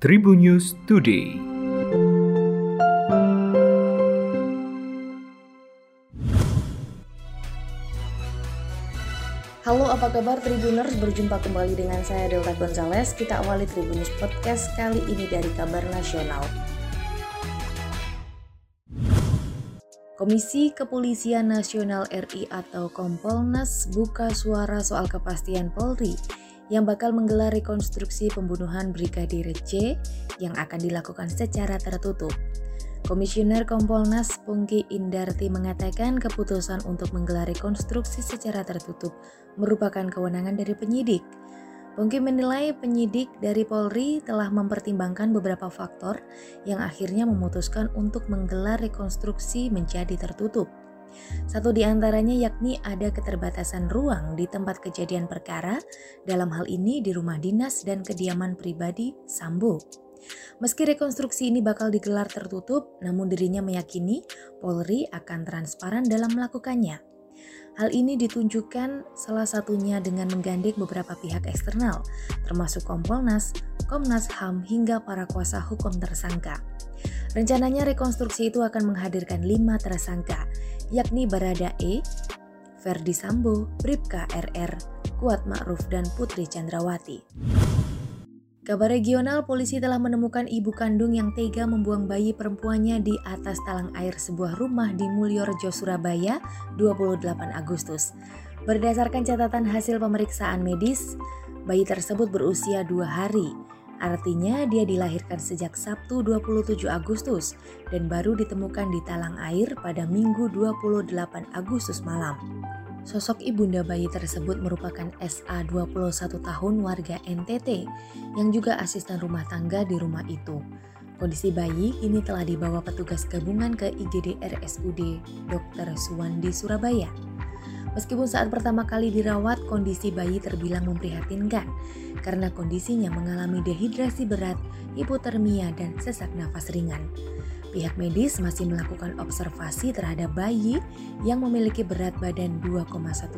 Tribun News Today. Halo apa kabar Tribuners, berjumpa kembali dengan saya Delta Gonzales. Kita awali Tribunnews Podcast kali ini dari kabar nasional. Komisi Kepolisian Nasional RI atau Kompolnas buka suara soal kepastian Polri yang bakal menggelar rekonstruksi pembunuhan Brigadir C yang akan dilakukan secara tertutup. Komisioner Kompolnas Pungki Indarti mengatakan keputusan untuk menggelar rekonstruksi secara tertutup merupakan kewenangan dari penyidik. Pungki menilai penyidik dari Polri telah mempertimbangkan beberapa faktor yang akhirnya memutuskan untuk menggelar rekonstruksi menjadi tertutup. Satu di antaranya yakni ada keterbatasan ruang di tempat kejadian perkara, dalam hal ini di rumah dinas dan kediaman pribadi Sambo. Meski rekonstruksi ini bakal digelar tertutup, namun dirinya meyakini Polri akan transparan dalam melakukannya. Hal ini ditunjukkan salah satunya dengan menggandeng beberapa pihak eksternal, termasuk Kompolnas, Komnas HAM hingga para kuasa hukum tersangka. Rencananya rekonstruksi itu akan menghadirkan lima tersangka, yakni Barada E, Ferdi Sambo, Bribka RR, Kuat Ma'ruf, dan Putri Chandrawati. Kabar regional, polisi telah menemukan ibu kandung yang tega membuang bayi perempuannya di atas talang air sebuah rumah di Mulyorejo, Surabaya, 28 Agustus. Berdasarkan catatan hasil pemeriksaan medis, bayi tersebut berusia dua hari. Artinya dia dilahirkan sejak Sabtu 27 Agustus dan baru ditemukan di talang air pada Minggu 28 Agustus malam. Sosok ibunda bayi tersebut merupakan SA 21 tahun warga NTT yang juga asisten rumah tangga di rumah itu. Kondisi bayi ini telah dibawa petugas gabungan ke IGD RSUD Dr. Suwandi Surabaya. Meskipun saat pertama kali dirawat, kondisi bayi terbilang memprihatinkan karena kondisinya mengalami dehidrasi berat, hipotermia, dan sesak nafas ringan. Pihak medis masih melakukan observasi terhadap bayi yang memiliki berat badan 2,1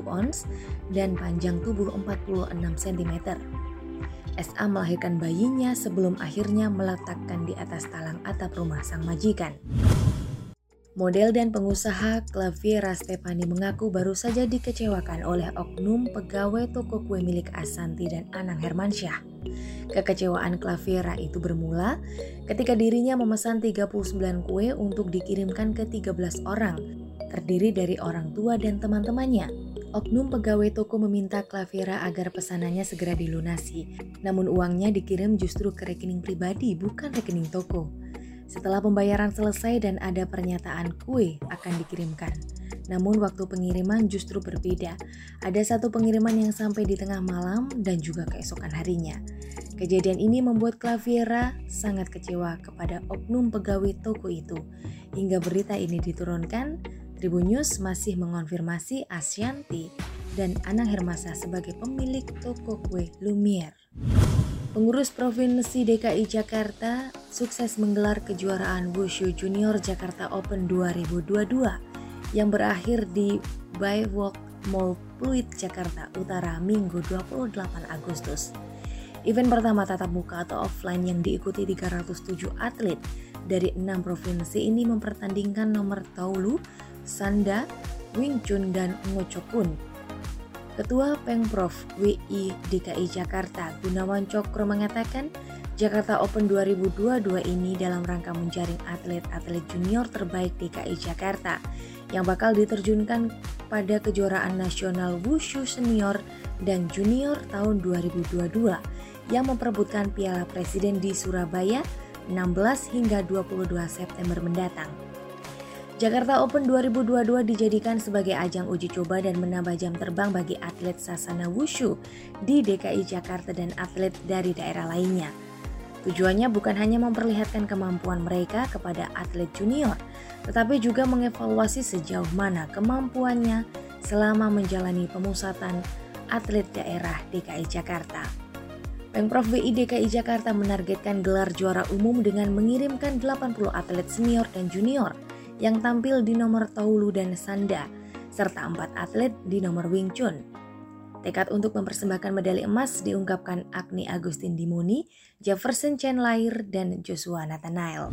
ons dan panjang tubuh 46 cm. SA melahirkan bayinya sebelum akhirnya meletakkan di atas talang atap rumah sang majikan. Model dan pengusaha Klaviera Stefani mengaku baru saja dikecewakan oleh oknum pegawai toko kue milik Asanti dan Anang Hermansyah. Kekecewaan Klaviera itu bermula ketika dirinya memesan 39 kue untuk dikirimkan ke 13 orang, terdiri dari orang tua dan teman-temannya. Oknum pegawai toko meminta Klaviera agar pesanannya segera dilunasi, namun uangnya dikirim justru ke rekening pribadi bukan rekening toko. Setelah pembayaran selesai dan ada pernyataan kue akan dikirimkan. Namun waktu pengiriman justru berbeda. Ada satu pengiriman yang sampai di tengah malam dan juga keesokan harinya. Kejadian ini membuat Klaviera sangat kecewa kepada oknum pegawai toko itu. Hingga berita ini diturunkan, Tribun News masih mengonfirmasi Asyanti dan Anang Hermasa sebagai pemilik toko kue Lumiere. Pengurus Provinsi DKI Jakarta sukses menggelar kejuaraan Wushu Junior Jakarta Open 2022 yang berakhir di Bywalk Mall Pluit Jakarta Utara Minggu 28 Agustus. Event pertama tatap muka atau offline yang diikuti 307 atlet dari enam provinsi ini mempertandingkan nomor taulu, sanda, wing chun, dan ngocokun Ketua Pengprov WI DKI Jakarta Gunawan Cokro mengatakan Jakarta Open 2022 ini dalam rangka menjaring atlet-atlet junior terbaik DKI Jakarta yang bakal diterjunkan pada kejuaraan nasional Wushu senior dan junior tahun 2022 yang memperebutkan Piala Presiden di Surabaya 16 hingga 22 September mendatang. Jakarta Open 2022 dijadikan sebagai ajang uji coba dan menambah jam terbang bagi atlet Sasana Wushu di DKI Jakarta dan atlet dari daerah lainnya. Tujuannya bukan hanya memperlihatkan kemampuan mereka kepada atlet junior, tetapi juga mengevaluasi sejauh mana kemampuannya selama menjalani pemusatan atlet daerah DKI Jakarta. Pemprov BI DKI Jakarta menargetkan gelar juara umum dengan mengirimkan 80 atlet senior dan junior – yang tampil di nomor taulu dan sanda, serta empat atlet di nomor Wing Chun. Tekad untuk mempersembahkan medali emas diungkapkan Agni Agustin Dimoni, Jefferson Chen Lair, dan Joshua Nathanael.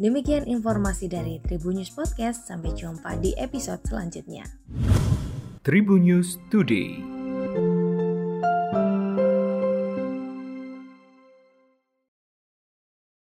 Demikian informasi dari Tribun News Podcast. Sampai jumpa di episode selanjutnya. Tribun News Today.